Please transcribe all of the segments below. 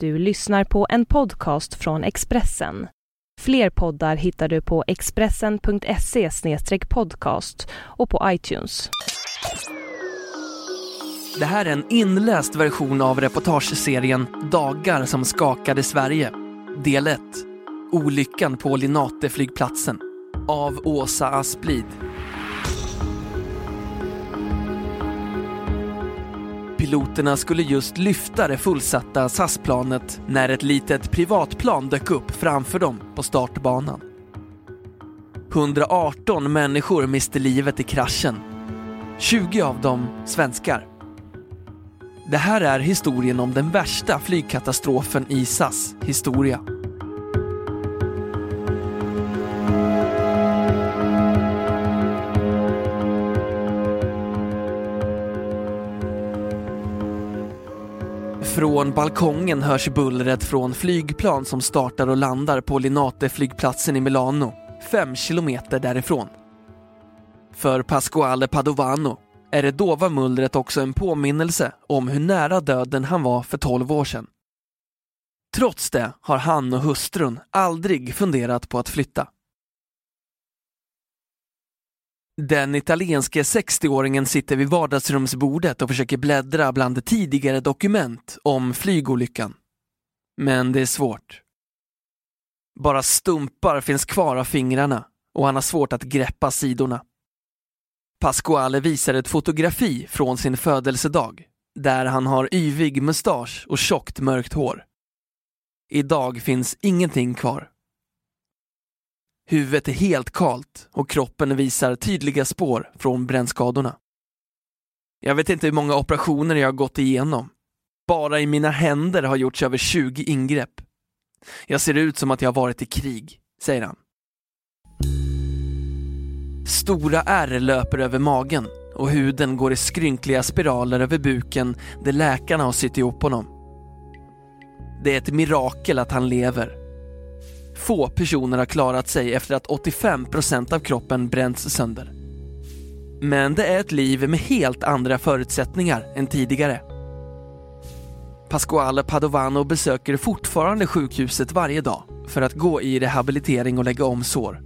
Du lyssnar på en podcast från Expressen. Fler poddar hittar du på expressen.se podcast och på iTunes. Det här är en inläst version av reportageserien Dagar som skakade Sverige. Del 1. Olyckan på Linateflygplatsen Av Åsa Asplid. Piloterna skulle just lyfta det fullsatta SAS-planet när ett litet privatplan dök upp framför dem på startbanan. 118 människor miste livet i kraschen. 20 av dem svenskar. Det här är historien om den värsta flygkatastrofen i SAS historia. Från balkongen hörs bullret från flygplan som startar och landar på Linate-flygplatsen i Milano, fem kilometer därifrån. För Pasquale Padovano är det dova mullret också en påminnelse om hur nära döden han var för 12 år sedan. Trots det har han och hustrun aldrig funderat på att flytta. Den italienske 60-åringen sitter vid vardagsrumsbordet och försöker bläddra bland tidigare dokument om flygolyckan. Men det är svårt. Bara stumpar finns kvar av fingrarna och han har svårt att greppa sidorna. Pasquale visar ett fotografi från sin födelsedag där han har yvig mustasch och tjockt mörkt hår. Idag finns ingenting kvar. Huvudet är helt kalt och kroppen visar tydliga spår från brännskadorna. Jag vet inte hur många operationer jag har gått igenom. Bara i mina händer har gjorts över 20 ingrepp. Jag ser ut som att jag har varit i krig, säger han. Stora ärr löper över magen och huden går i skrynkliga spiraler över buken där läkarna har sytt ihop honom. Det är ett mirakel att han lever Få personer har klarat sig efter att 85% av kroppen bränts sönder. Men det är ett liv med helt andra förutsättningar än tidigare. Pasquale Padovano besöker fortfarande sjukhuset varje dag för att gå i rehabilitering och lägga om sår.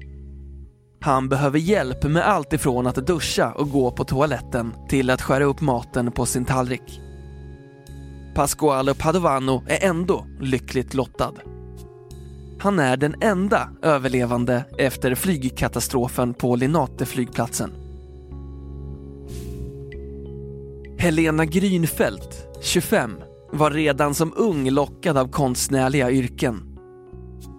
Han behöver hjälp med allt ifrån att duscha och gå på toaletten till att skära upp maten på sin tallrik. Pasquale Padovano är ändå lyckligt lottad. Han är den enda överlevande efter flygkatastrofen på Linateflygplatsen. Helena Grünfeldt, 25, var redan som ung lockad av konstnärliga yrken.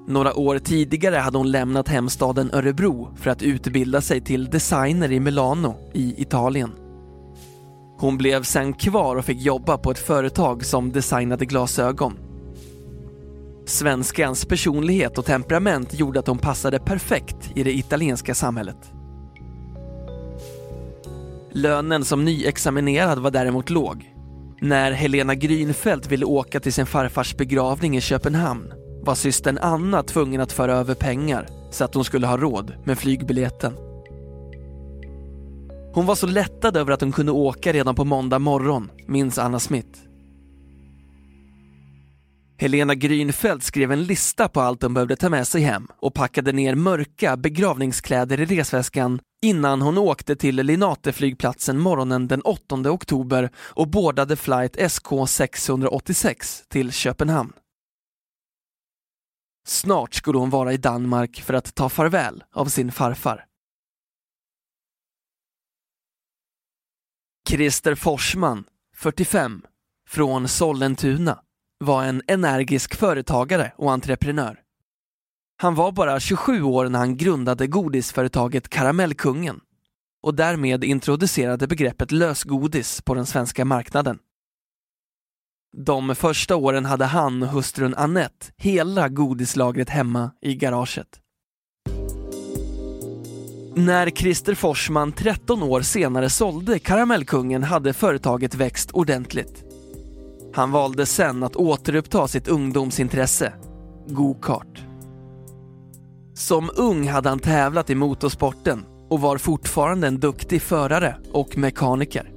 Några år tidigare hade hon lämnat hemstaden Örebro för att utbilda sig till designer i Milano i Italien. Hon blev sen kvar och fick jobba på ett företag som designade glasögon Svenskans personlighet och temperament gjorde att hon passade perfekt i det italienska samhället. Lönen som nyexaminerad var däremot låg. När Helena Grünfeldt ville åka till sin farfars begravning i Köpenhamn var systern Anna tvungen att föra över pengar så att hon skulle ha råd med flygbiljetten. Hon var så lättad över att hon kunde åka redan på måndag morgon, minns Anna Smith. Helena Grünfeldt skrev en lista på allt hon behövde ta med sig hem och packade ner mörka begravningskläder i resväskan innan hon åkte till Linate-flygplatsen morgonen den 8 oktober och boardade flight SK 686 till Köpenhamn. Snart skulle hon vara i Danmark för att ta farväl av sin farfar. Christer Forsman, 45, från Sollentuna var en energisk företagare och entreprenör. Han var bara 27 år när han grundade godisföretaget Karamellkungen och därmed introducerade begreppet lösgodis på den svenska marknaden. De första åren hade han och hustrun Annette hela godislagret hemma i garaget. När Christer Forsman 13 år senare sålde Karamellkungen hade företaget växt ordentligt. Han valde sen att återuppta sitt ungdomsintresse, go-kart. Som ung hade han tävlat i motorsporten och var fortfarande en duktig förare och mekaniker.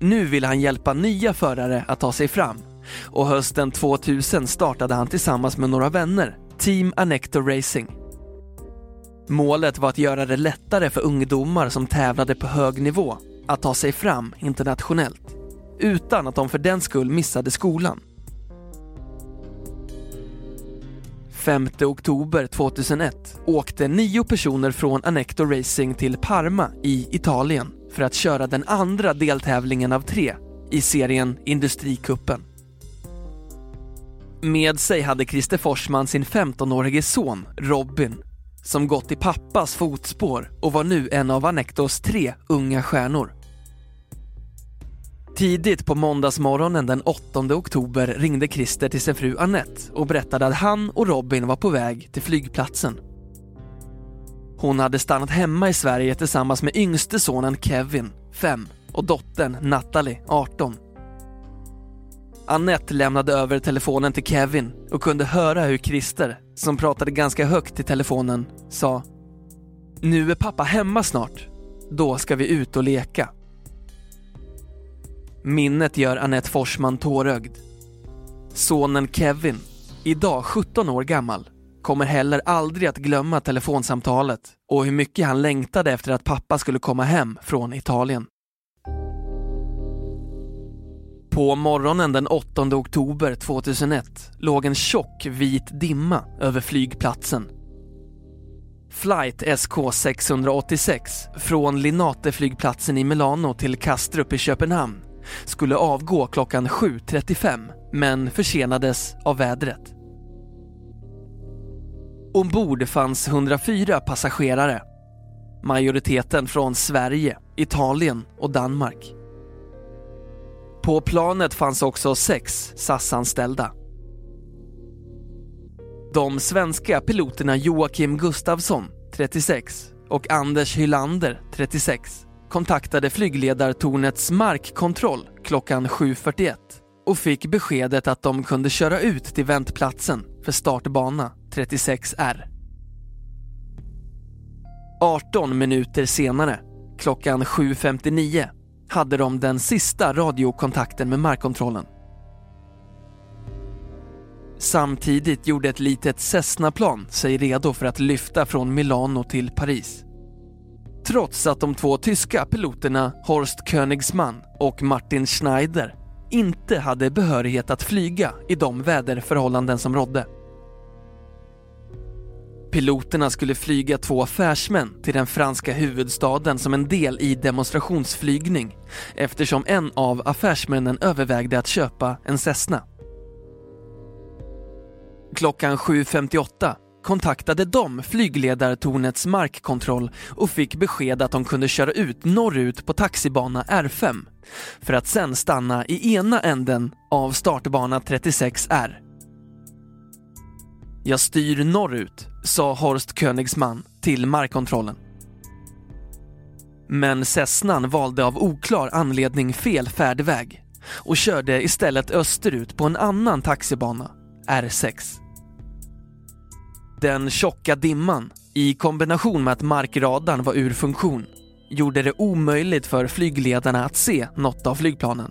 Nu vill han hjälpa nya förare att ta sig fram och hösten 2000 startade han tillsammans med några vänner Team Anecto Racing. Målet var att göra det lättare för ungdomar som tävlade på hög nivå att ta sig fram internationellt utan att de för den skull missade skolan. 5 oktober 2001 åkte nio personer från Anecto Racing till Parma i Italien för att köra den andra deltävlingen av tre i serien Industrikuppen. Med sig hade Christer Forsman sin 15-årige son Robin som gått i pappas fotspår och var nu en av Anectos tre unga stjärnor. Tidigt på måndagsmorgonen den 8 oktober ringde Christer till sin fru Annette och berättade att han och Robin var på väg till flygplatsen. Hon hade stannat hemma i Sverige tillsammans med yngste sonen Kevin, 5, och dottern Natalie, 18. Annette lämnade över telefonen till Kevin och kunde höra hur Christer, som pratade ganska högt i telefonen, sa “Nu är pappa hemma snart. Då ska vi ut och leka.” Minnet gör Annette Forsman tårögd. Sonen Kevin, idag 17 år gammal, kommer heller aldrig att glömma telefonsamtalet och hur mycket han längtade efter att pappa skulle komma hem från Italien. På morgonen den 8 oktober 2001 låg en tjock vit dimma över flygplatsen. Flight SK686 från Linate-flygplatsen i Milano till Kastrup i Köpenhamn skulle avgå klockan 7.35 men försenades av vädret. Ombord fanns 104 passagerare. Majoriteten från Sverige, Italien och Danmark. På planet fanns också sex SAS-anställda. De svenska piloterna Joakim Gustafsson, 36 och Anders Hylander, 36 kontaktade flygledartornets markkontroll klockan 7.41 och fick beskedet att de kunde köra ut till väntplatsen för startbana 36R. 18 minuter senare, klockan 7.59, hade de den sista radiokontakten med markkontrollen. Samtidigt gjorde ett litet Cessna-plan sig redo för att lyfta från Milano till Paris. Trots att de två tyska piloterna Horst Königsmann och Martin Schneider inte hade behörighet att flyga i de väderförhållanden som rådde. Piloterna skulle flyga två affärsmän till den franska huvudstaden som en del i demonstrationsflygning eftersom en av affärsmännen övervägde att köpa en Cessna. Klockan 7.58 kontaktade de flygledartornets markkontroll och fick besked att de kunde köra ut norrut på taxibana R5 för att sen stanna i ena änden av startbana 36R. Jag styr norrut, sa Horst Königsman till markkontrollen. Men Cessnan valde av oklar anledning fel färdväg och körde istället österut på en annan taxibana, R6. Den tjocka dimman, i kombination med att markradarn var ur funktion, gjorde det omöjligt för flygledarna att se något av flygplanen.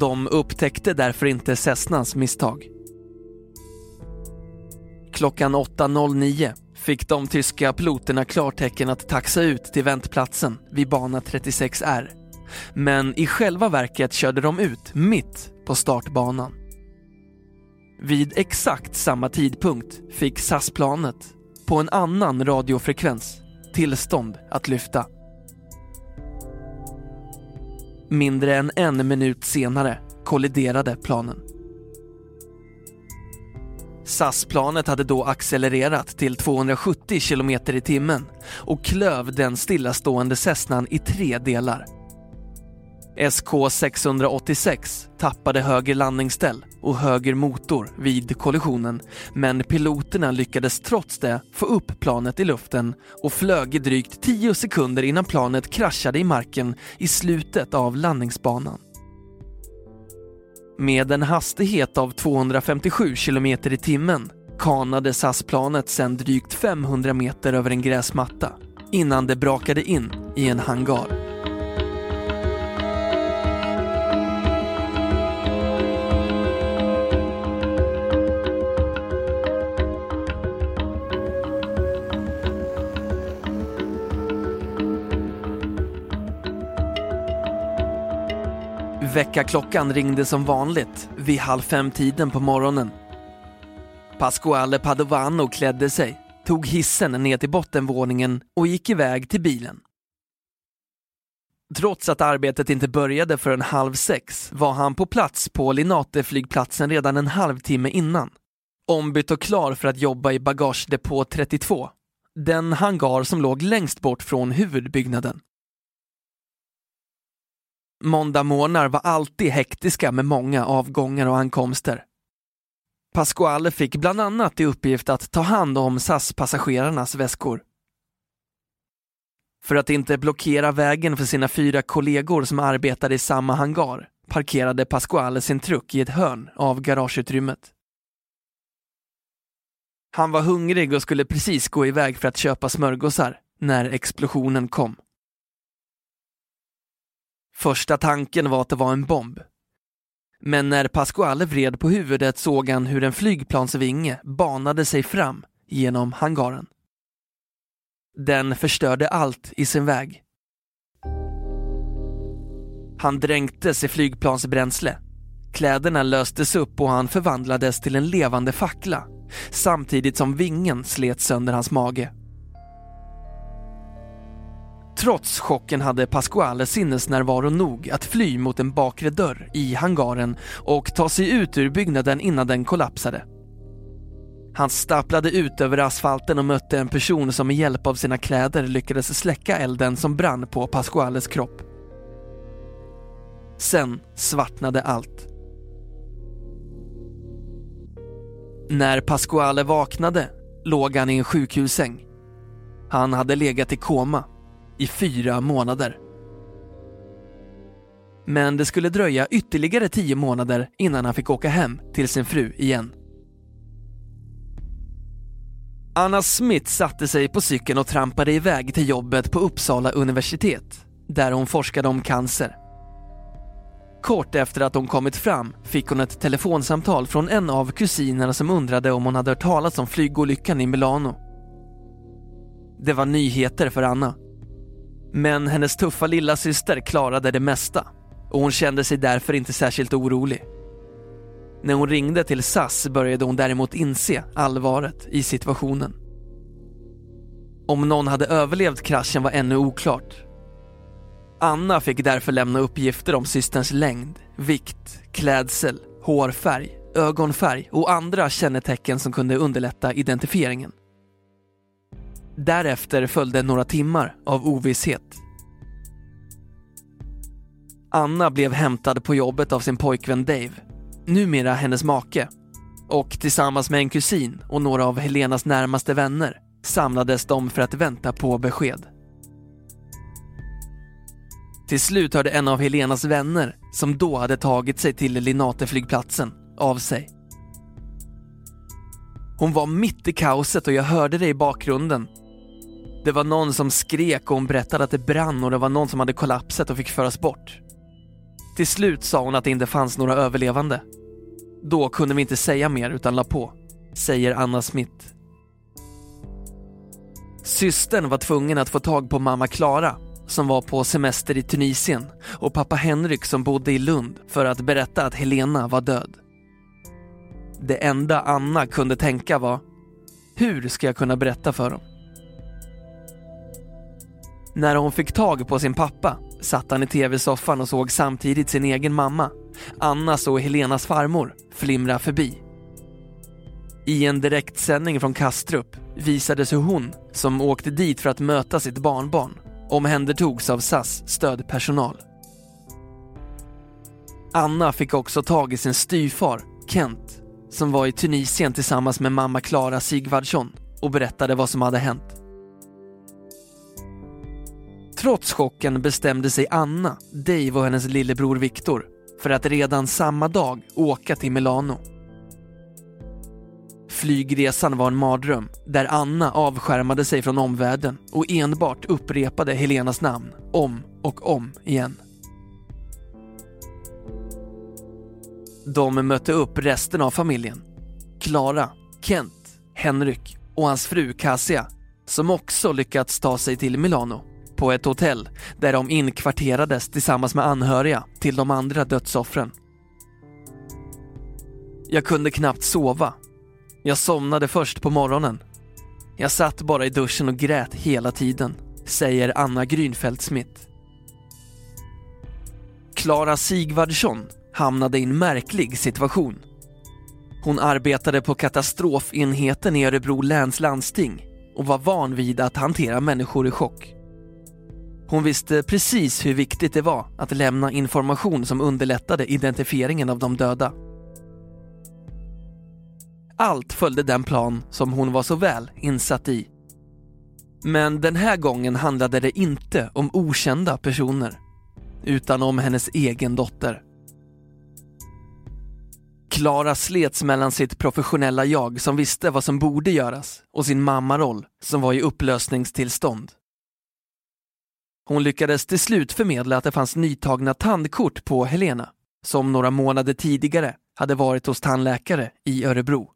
De upptäckte därför inte Cessnas misstag. Klockan 8.09 fick de tyska piloterna klartecken att taxa ut till väntplatsen vid bana 36R. Men i själva verket körde de ut mitt på startbanan. Vid exakt samma tidpunkt fick SAS-planet, på en annan radiofrekvens, tillstånd att lyfta. Mindre än en minut senare kolliderade planen. SAS-planet hade då accelererat till 270 km i timmen och klöv den stillastående Cessnan i tre delar. SK686 tappade höger landningsställ och höger motor vid kollisionen men piloterna lyckades trots det få upp planet i luften och flög i drygt 10 sekunder innan planet kraschade i marken i slutet av landningsbanan. Med en hastighet av 257 km i timmen kanade SAS-planet sedan drygt 500 meter över en gräsmatta innan det brakade in i en hangar. Väckarklockan ringde som vanligt vid halv fem-tiden på morgonen. Pasquale Padovano klädde sig, tog hissen ner till bottenvåningen och gick iväg till bilen. Trots att arbetet inte började förrän halv sex var han på plats på Linate-flygplatsen redan en halvtimme innan. Ombytt och klar för att jobba i bagagedepå 32, den hangar som låg längst bort från huvudbyggnaden. Måndagmorgnar var alltid hektiska med många avgångar och ankomster. Pasquale fick bland annat i uppgift att ta hand om SAS-passagerarnas väskor. För att inte blockera vägen för sina fyra kollegor som arbetade i samma hangar parkerade Pasquale sin truck i ett hörn av garageutrymmet. Han var hungrig och skulle precis gå iväg för att köpa smörgåsar när explosionen kom. Första tanken var att det var en bomb. Men när Pasquale vred på huvudet såg han hur en flygplansvinge banade sig fram genom hangaren. Den förstörde allt i sin väg. Han dränktes i flygplansbränsle. Kläderna löstes upp och han förvandlades till en levande fackla samtidigt som vingen slet sönder hans mage. Trots chocken hade Pasquale sinnesnärvaro nog att fly mot en bakre dörr i hangaren och ta sig ut ur byggnaden innan den kollapsade. Han stapplade ut över asfalten och mötte en person som med hjälp av sina kläder lyckades släcka elden som brann på Pasquales kropp. Sen svartnade allt. När Pasquale vaknade låg han i en sjukhussäng. Han hade legat i koma i fyra månader. Men det skulle dröja ytterligare tio månader innan han fick åka hem till sin fru igen. Anna Smith satte sig på cykeln och trampade iväg till jobbet på Uppsala universitet, där hon forskade om cancer. Kort efter att hon kommit fram fick hon ett telefonsamtal från en av kusinerna som undrade om hon hade hört talas om flygolyckan i Milano. Det var nyheter för Anna. Men hennes tuffa lilla syster klarade det mesta och hon kände sig därför inte särskilt orolig. När hon ringde till SAS började hon däremot inse allvaret i situationen. Om någon hade överlevt kraschen var ännu oklart. Anna fick därför lämna uppgifter om systerns längd, vikt, klädsel, hårfärg, ögonfärg och andra kännetecken som kunde underlätta identifieringen. Därefter följde några timmar av ovisshet. Anna blev hämtad på jobbet av sin pojkvän Dave, numera hennes make, och tillsammans med en kusin och några av Helenas närmaste vänner samlades de för att vänta på besked. Till slut hörde en av Helenas vänner, som då hade tagit sig till Linateflygplatsen, av sig. Hon var mitt i kaoset och jag hörde det i bakgrunden. Det var någon som skrek och hon berättade att det brann och det var någon som hade kollapsat och fick föras bort. Till slut sa hon att det inte fanns några överlevande. Då kunde vi inte säga mer utan la på, säger Anna Smith. Systern var tvungen att få tag på mamma Klara som var på semester i Tunisien och pappa Henrik som bodde i Lund för att berätta att Helena var död. Det enda Anna kunde tänka var, hur ska jag kunna berätta för dem? När hon fick tag på sin pappa satt han i tv-soffan och såg samtidigt sin egen mamma, Annas och Helenas farmor, flimra förbi. I en direktsändning från Kastrup visades hur hon, som åkte dit för att möta sitt barnbarn, omhändertogs av SAS stödpersonal. Anna fick också tag i sin styvfar, Kent, som var i Tunisien tillsammans med mamma Klara Sigvardsson och berättade vad som hade hänt. Trots chocken bestämde sig Anna, Dave och hennes lillebror Viktor för att redan samma dag åka till Milano. Flygresan var en mardröm där Anna avskärmade sig från omvärlden och enbart upprepade Helenas namn om och om igen. De mötte upp resten av familjen. Klara, Kent, Henrik och hans fru Cassia som också lyckats ta sig till Milano på ett hotell där de inkvarterades tillsammans med anhöriga till de andra dödsoffren. Jag kunde knappt sova. Jag somnade först på morgonen. Jag satt bara i duschen och grät hela tiden, säger Anna Grünfeldt Smith. Klara Sigvardsson hamnade i en märklig situation. Hon arbetade på katastrofenheten i Örebro läns landsting och var van vid att hantera människor i chock. Hon visste precis hur viktigt det var att lämna information som underlättade identifieringen av de döda. Allt följde den plan som hon var så väl insatt i. Men den här gången handlade det inte om okända personer, utan om hennes egen dotter. Klara slets mellan sitt professionella jag som visste vad som borde göras och sin mammaroll som var i upplösningstillstånd. Hon lyckades till slut förmedla att det fanns nytagna tandkort på Helena som några månader tidigare hade varit hos tandläkare i Örebro.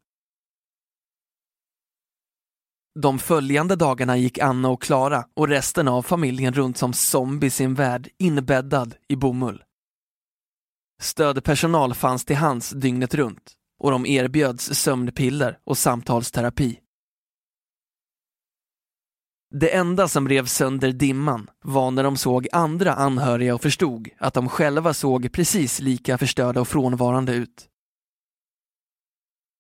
De följande dagarna gick Anna och Klara och resten av familjen runt som zombies i en värld inbäddad i bomull. Stödpersonal fanns till hands dygnet runt och de erbjöds sömnpiller och samtalsterapi. Det enda som rev sönder dimman var när de såg andra anhöriga och förstod att de själva såg precis lika förstörda och frånvarande ut.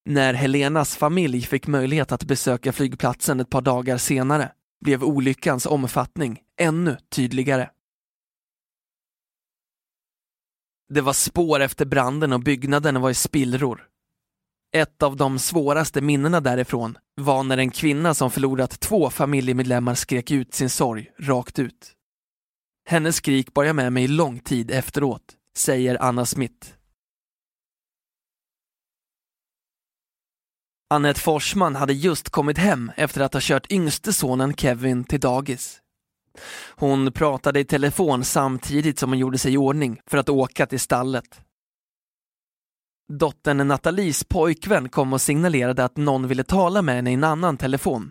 När Helenas familj fick möjlighet att besöka flygplatsen ett par dagar senare blev olyckans omfattning ännu tydligare. Det var spår efter branden och byggnaden var i spillror. Ett av de svåraste minnena därifrån var när en kvinna som förlorat två familjemedlemmar skrek ut sin sorg rakt ut. Hennes skrik bar jag med mig lång tid efteråt, säger Anna Smith. Annette Forsman hade just kommit hem efter att ha kört yngste sonen Kevin till dagis. Hon pratade i telefon samtidigt som hon gjorde sig i ordning för att åka till stallet. Dottern Nathalies pojkvän kom och signalerade att någon ville tala med henne i en annan telefon.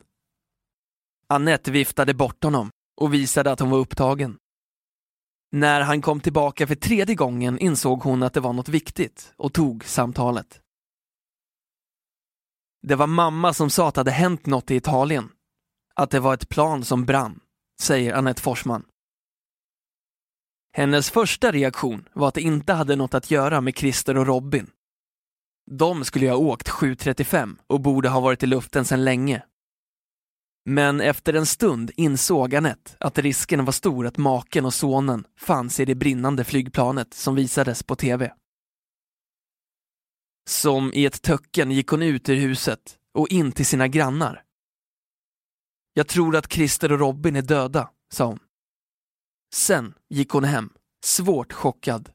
Annette viftade bort honom och visade att hon var upptagen. När han kom tillbaka för tredje gången insåg hon att det var något viktigt och tog samtalet. Det var mamma som sa att det hade hänt något i Italien. Att det var ett plan som brann, säger Annette Forsman. Hennes första reaktion var att det inte hade något att göra med Christer och Robin. De skulle ju ha åkt 7.35 och borde ha varit i luften sedan länge. Men efter en stund insåg Annette att risken var stor att maken och sonen fanns i det brinnande flygplanet som visades på tv. Som i ett töcken gick hon ut ur huset och in till sina grannar. Jag tror att Christer och Robin är döda, sa hon. Sen gick hon hem, svårt chockad.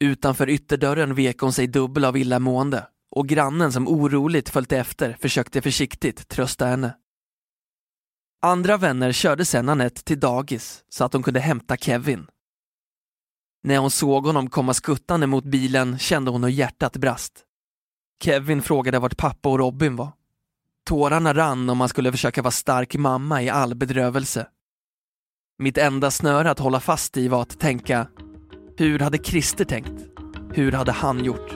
Utanför ytterdörren vek hon sig dubbel av illamående och grannen som oroligt följt efter försökte försiktigt trösta henne. Andra vänner körde sen Anette till dagis så att hon kunde hämta Kevin. När hon såg honom komma skuttande mot bilen kände hon hur hjärtat brast. Kevin frågade vart pappa och Robin var. Tårarna rann om man skulle försöka vara stark mamma i all bedrövelse. Mitt enda snöre att hålla fast i var att tänka, hur hade Christer tänkt? Hur hade han gjort?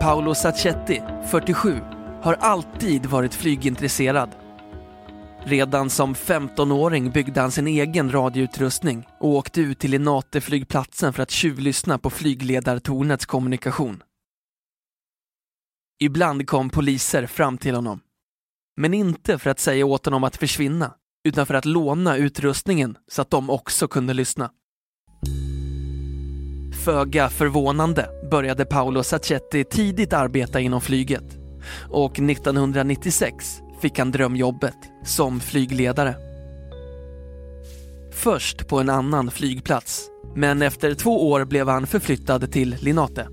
Paolo Sacchetti, 47, har alltid varit flygintresserad. Redan som 15-åring byggde han sin egen radioutrustning och åkte ut till Linate-flygplatsen för att tjuvlyssna på flygledartornets kommunikation. Ibland kom poliser fram till honom. Men inte för att säga åt honom att försvinna, utan för att låna utrustningen så att de också kunde lyssna. Föga förvånande började Paolo Sacchetti tidigt arbeta inom flyget och 1996 fick han drömjobbet som flygledare. Först på en annan flygplats, men efter två år blev han förflyttad till Linate.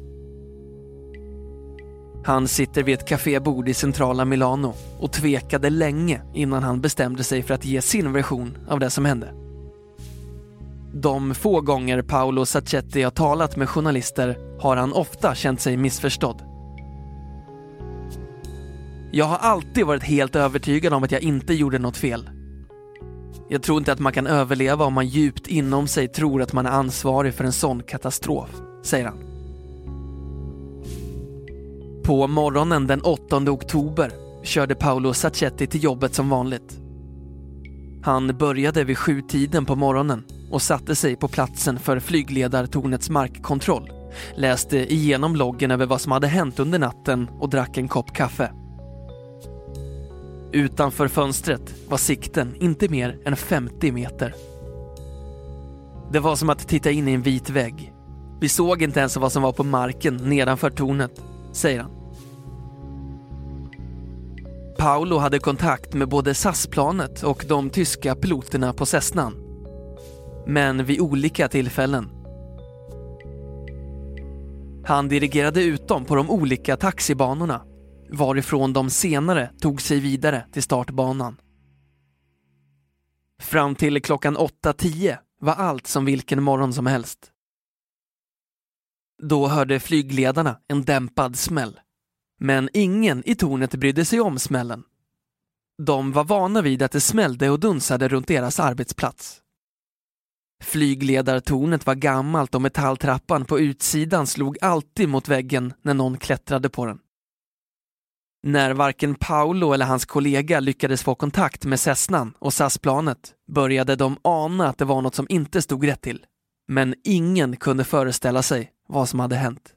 Han sitter vid ett kafébord i centrala Milano och tvekade länge innan han bestämde sig för att ge sin version av det som hände. De få gånger Paolo Sacchetti har talat med journalister har han ofta känt sig missförstådd. Jag har alltid varit helt övertygad om att jag inte gjorde något fel. Jag tror inte att man kan överleva om man djupt inom sig tror att man är ansvarig för en sån katastrof, säger han. På morgonen den 8 oktober körde Paolo Sacchetti till jobbet som vanligt. Han började vid sjutiden på morgonen och satte sig på platsen för flygledartornets markkontroll, läste igenom loggen över vad som hade hänt under natten och drack en kopp kaffe. Utanför fönstret var sikten inte mer än 50 meter. Det var som att titta in i en vit vägg. Vi såg inte ens vad som var på marken nedanför tornet, säger han. Paolo hade kontakt med både SAS-planet och de tyska piloterna på Cessnan. Men vid olika tillfällen. Han dirigerade ut dem på de olika taxibanorna varifrån de senare tog sig vidare till startbanan. Fram till klockan 8.10 var allt som vilken morgon som helst. Då hörde flygledarna en dämpad smäll. Men ingen i tornet brydde sig om smällen. De var vana vid att det smällde och dunsade runt deras arbetsplats. Flygledartornet var gammalt och metalltrappan på utsidan slog alltid mot väggen när någon klättrade på den. När varken Paolo eller hans kollega lyckades få kontakt med Cessnan och SAS-planet började de ana att det var något som inte stod rätt till. Men ingen kunde föreställa sig vad som hade hänt.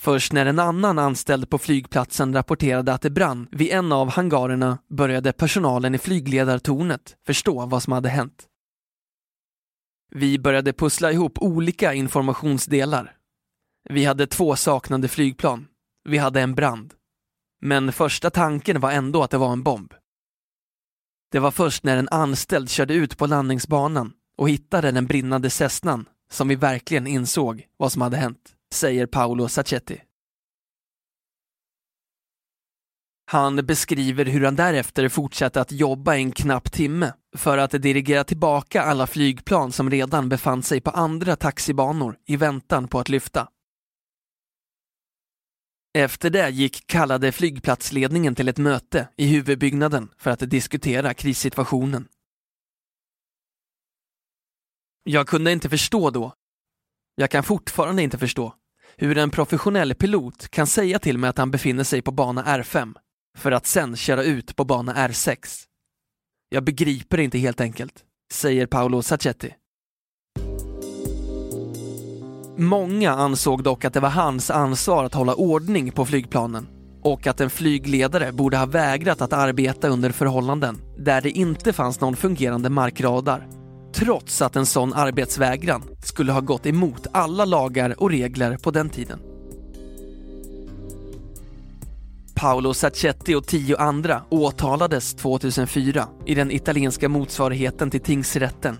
Först när en annan anställd på flygplatsen rapporterade att det brann vid en av hangarerna började personalen i flygledartornet förstå vad som hade hänt. Vi började pussla ihop olika informationsdelar vi hade två saknade flygplan. Vi hade en brand. Men första tanken var ändå att det var en bomb. Det var först när en anställd körde ut på landningsbanan och hittade den brinnande Cessnan som vi verkligen insåg vad som hade hänt, säger Paolo Sacchetti. Han beskriver hur han därefter fortsatte att jobba en knapp timme för att dirigera tillbaka alla flygplan som redan befann sig på andra taxibanor i väntan på att lyfta. Efter det gick kallade flygplatsledningen till ett möte i huvudbyggnaden för att diskutera krissituationen. Jag kunde inte förstå då, jag kan fortfarande inte förstå, hur en professionell pilot kan säga till mig att han befinner sig på bana R5 för att sen köra ut på bana R6. Jag begriper inte helt enkelt, säger Paolo Sacchetti. Många ansåg dock att det var hans ansvar att hålla ordning på flygplanen och att en flygledare borde ha vägrat att arbeta under förhållanden där det inte fanns någon fungerande markradar. Trots att en sån arbetsvägran skulle ha gått emot alla lagar och regler på den tiden. Paolo Sacchetti och tio andra åtalades 2004 i den italienska motsvarigheten till tingsrätten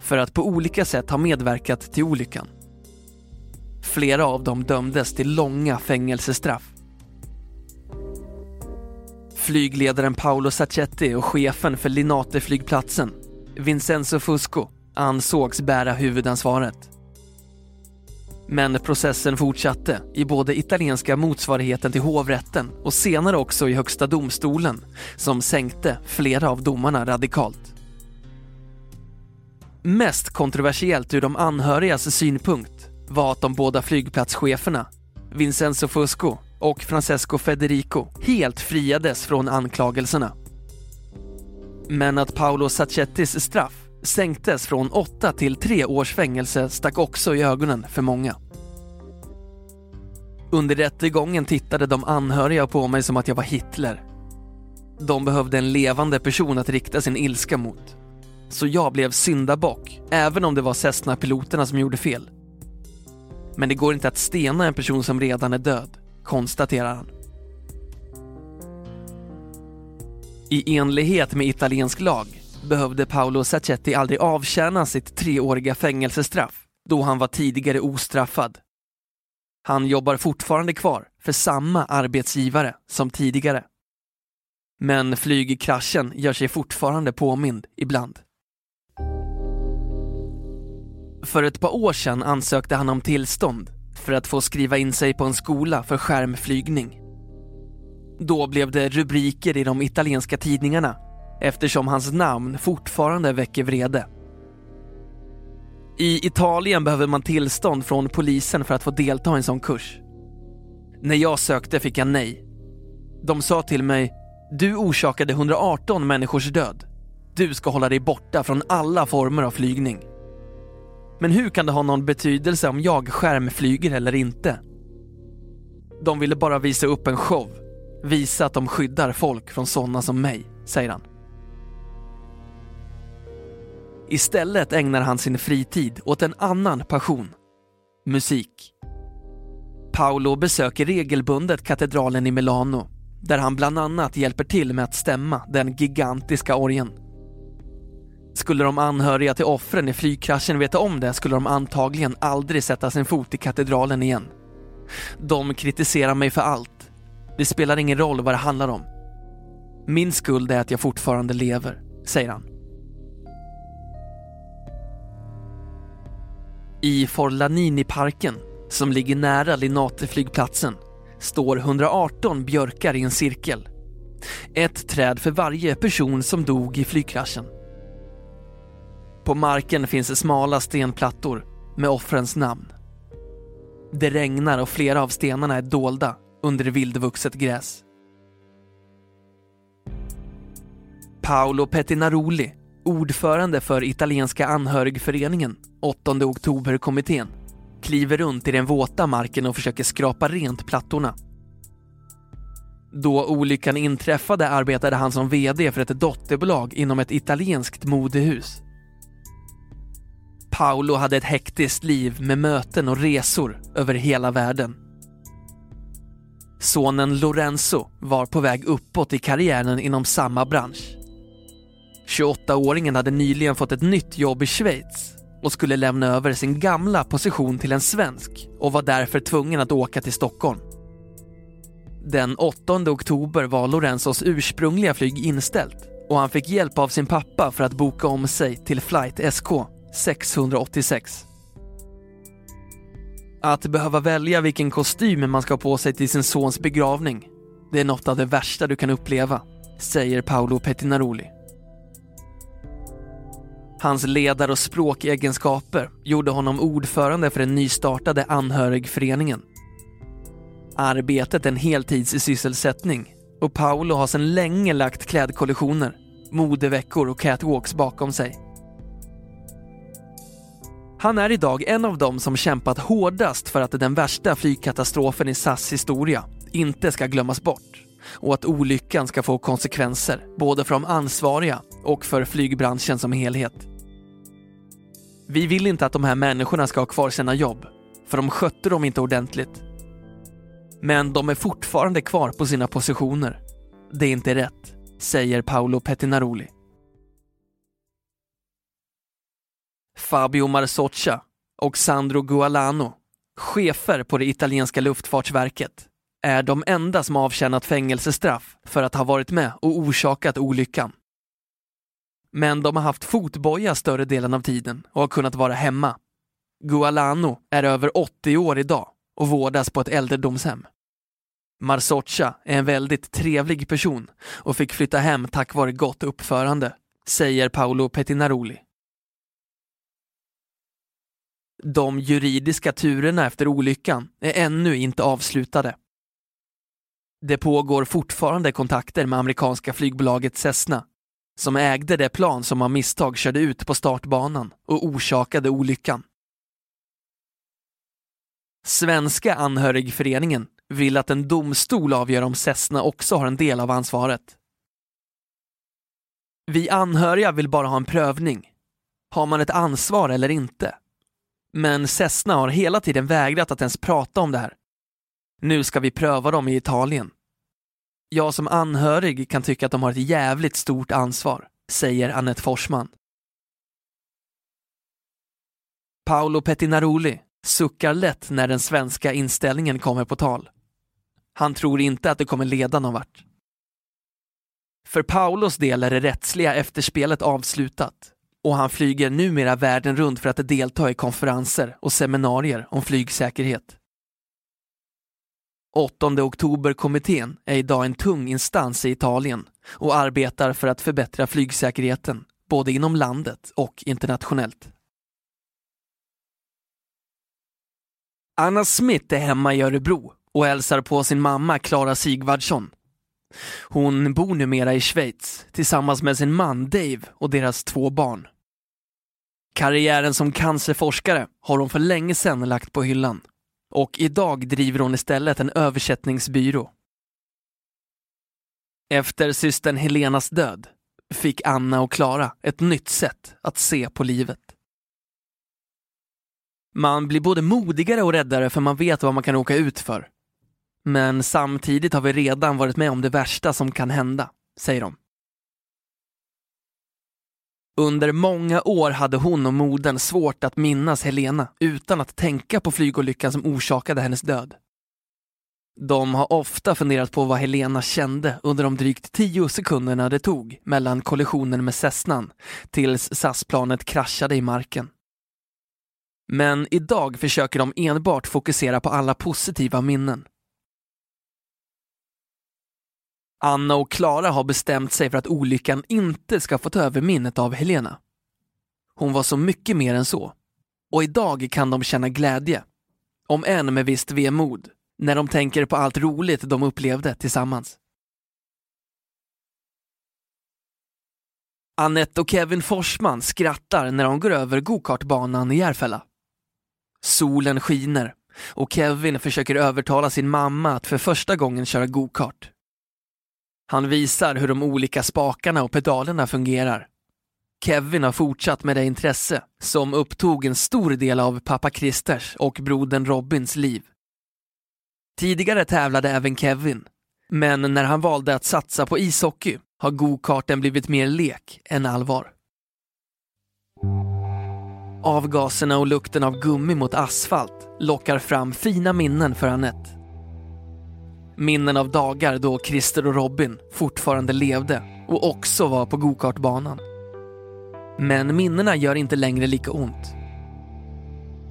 för att på olika sätt ha medverkat till olyckan. Flera av dem dömdes till långa fängelsestraff. Flygledaren Paolo Sacchetti och chefen för Linate-flygplatsen, Vincenzo Fusco, ansågs bära huvudansvaret. Men processen fortsatte i både italienska motsvarigheten till hovrätten och senare också i Högsta domstolen som sänkte flera av domarna radikalt. Mest kontroversiellt ur de anhörigas synpunkt var att de båda flygplatscheferna, Vincenzo Fusco och Francesco Federico, helt friades från anklagelserna. Men att Paolo Sacchettis straff sänktes från åtta till tre års fängelse stack också i ögonen för många. Under rättegången tittade de anhöriga på mig som att jag var Hitler. De behövde en levande person att rikta sin ilska mot. Så jag blev syndabock, även om det var Cessna-piloterna som gjorde fel. Men det går inte att stena en person som redan är död, konstaterar han. I enlighet med italiensk lag behövde Paolo Sacchetti aldrig avtjäna sitt treåriga fängelsestraff då han var tidigare ostraffad. Han jobbar fortfarande kvar för samma arbetsgivare som tidigare. Men flygkraschen gör sig fortfarande påmind ibland. För ett par år sedan ansökte han om tillstånd för att få skriva in sig på en skola för skärmflygning. Då blev det rubriker i de italienska tidningarna eftersom hans namn fortfarande väcker vrede. I Italien behöver man tillstånd från polisen för att få delta i en sån kurs. När jag sökte fick jag nej. De sa till mig, du orsakade 118 människors död. Du ska hålla dig borta från alla former av flygning. Men hur kan det ha någon betydelse om jag skärmflyger eller inte? De ville bara visa upp en show, visa att de skyddar folk från sådana som mig, säger han. Istället ägnar han sin fritid åt en annan passion, musik. Paolo besöker regelbundet katedralen i Milano där han bland annat hjälper till med att stämma den gigantiska orgeln. Skulle de anhöriga till offren i flygkraschen veta om det skulle de antagligen aldrig sätta sin fot i katedralen igen. De kritiserar mig för allt. Det spelar ingen roll vad det handlar om. Min skuld är att jag fortfarande lever, säger han. I Forlanini-parken, som ligger nära Linate-flygplatsen, står 118 björkar i en cirkel. Ett träd för varje person som dog i flygkraschen. På marken finns smala stenplattor med offrens namn. Det regnar och flera av stenarna är dolda under vildvuxet gräs. Paolo Pettinaroli, ordförande för italienska anhörigföreningen, 8 oktober-kommittén, kliver runt i den våta marken och försöker skrapa rent plattorna. Då olyckan inträffade arbetade han som VD för ett dotterbolag inom ett italienskt modehus. Paolo hade ett hektiskt liv med möten och resor över hela världen. Sonen Lorenzo var på väg uppåt i karriären inom samma bransch. 28-åringen hade nyligen fått ett nytt jobb i Schweiz och skulle lämna över sin gamla position till en svensk och var därför tvungen att åka till Stockholm. Den 8 oktober var Lorenzos ursprungliga flyg inställt och han fick hjälp av sin pappa för att boka om sig till flight SK 686. Att behöva välja vilken kostym man ska ha på sig till sin sons begravning, det är något av det värsta du kan uppleva, säger Paolo Pettinaroli. Hans ledar och språkegenskaper gjorde honom ordförande för den nystartade anhörigföreningen. Arbetet är en heltidssysselsättning och Paolo har sedan länge lagt klädkollektioner, modeveckor och catwalks bakom sig. Han är idag en av dem som kämpat hårdast för att den värsta flygkatastrofen i SAS historia inte ska glömmas bort och att olyckan ska få konsekvenser både för de ansvariga och för flygbranschen som helhet. Vi vill inte att de här människorna ska ha kvar sina jobb, för de skötte dem inte ordentligt. Men de är fortfarande kvar på sina positioner. Det är inte rätt, säger Paolo Pettinaroli. Fabio Marsoccia och Sandro Gualano, chefer på det italienska luftfartsverket, är de enda som avtjänat fängelsestraff för att ha varit med och orsakat olyckan. Men de har haft fotboja större delen av tiden och har kunnat vara hemma. Gualano är över 80 år idag och vårdas på ett äldredomshem. Marsoccia är en väldigt trevlig person och fick flytta hem tack vare gott uppförande, säger Paolo Pettinaroli. De juridiska turerna efter olyckan är ännu inte avslutade. Det pågår fortfarande kontakter med amerikanska flygbolaget Cessna som ägde det plan som av misstag körde ut på startbanan och orsakade olyckan. Svenska anhörigföreningen vill att en domstol avgör om Cessna också har en del av ansvaret. Vi anhöriga vill bara ha en prövning. Har man ett ansvar eller inte? Men Cessna har hela tiden vägrat att ens prata om det här. Nu ska vi pröva dem i Italien. Jag som anhörig kan tycka att de har ett jävligt stort ansvar, säger Annette Forsman. Paolo Pettinaroli suckar lätt när den svenska inställningen kommer på tal. Han tror inte att det kommer leda någon vart. För Paulos del är det rättsliga efterspelet avslutat och han flyger numera världen runt för att delta i konferenser och seminarier om flygsäkerhet. 8 oktober-kommittén är idag en tung instans i Italien och arbetar för att förbättra flygsäkerheten både inom landet och internationellt. Anna Smith är hemma i Örebro och hälsar på sin mamma Klara Sigvardsson. Hon bor numera i Schweiz tillsammans med sin man Dave och deras två barn. Karriären som cancerforskare har hon för länge sedan lagt på hyllan och idag driver hon istället en översättningsbyrå. Efter systern Helenas död fick Anna och Klara ett nytt sätt att se på livet. Man blir både modigare och räddare för man vet vad man kan råka ut för. Men samtidigt har vi redan varit med om det värsta som kan hända, säger de. Under många år hade hon och modern svårt att minnas Helena utan att tänka på flygolyckan som orsakade hennes död. De har ofta funderat på vad Helena kände under de drygt tio sekunderna det tog mellan kollisionen med Cessnan tills SAS-planet kraschade i marken. Men idag försöker de enbart fokusera på alla positiva minnen. Anna och Klara har bestämt sig för att olyckan inte ska få ta över minnet av Helena. Hon var så mycket mer än så. Och idag kan de känna glädje, om än med visst vemod, när de tänker på allt roligt de upplevde tillsammans. Annette och Kevin Forsman skrattar när de går över gokartbanan i Järfälla. Solen skiner och Kevin försöker övertala sin mamma att för första gången köra gokart. Han visar hur de olika spakarna och pedalerna fungerar. Kevin har fortsatt med det intresse som upptog en stor del av pappa Christers och brodern Robins liv. Tidigare tävlade även Kevin, men när han valde att satsa på ishockey har gokarten blivit mer lek än allvar. Avgaserna och lukten av gummi mot asfalt lockar fram fina minnen för Annette. Minnen av dagar då Christer och Robin fortfarande levde och också var på gokartbanan. Men minnena gör inte längre lika ont.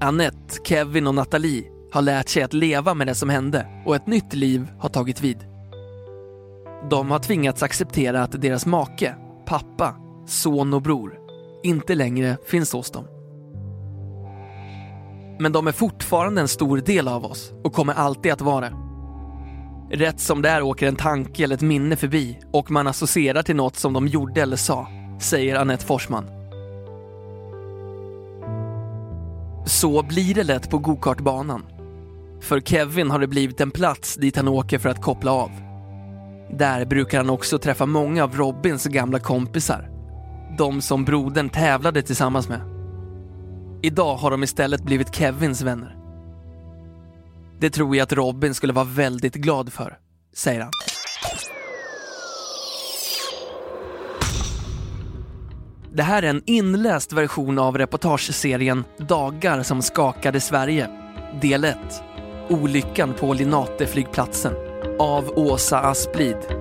Annette, Kevin och Nathalie har lärt sig att leva med det som hände och ett nytt liv har tagit vid. De har tvingats acceptera att deras make, pappa, son och bror inte längre finns hos dem. Men de är fortfarande en stor del av oss och kommer alltid att vara det. Rätt som det är åker en tanke eller ett minne förbi och man associerar till något som de gjorde eller sa, säger Annette Forsman. Så blir det lätt på gokartbanan. För Kevin har det blivit en plats dit han åker för att koppla av. Där brukar han också träffa många av Robins gamla kompisar. De som brodern tävlade tillsammans med. Idag har de istället blivit Kevins vänner. Det tror jag att Robin skulle vara väldigt glad för, säger han. Det här är en inläst version av reportageserien Dagar som skakade Sverige, del 1. Olyckan på Linate-flygplatsen av Åsa Asplid.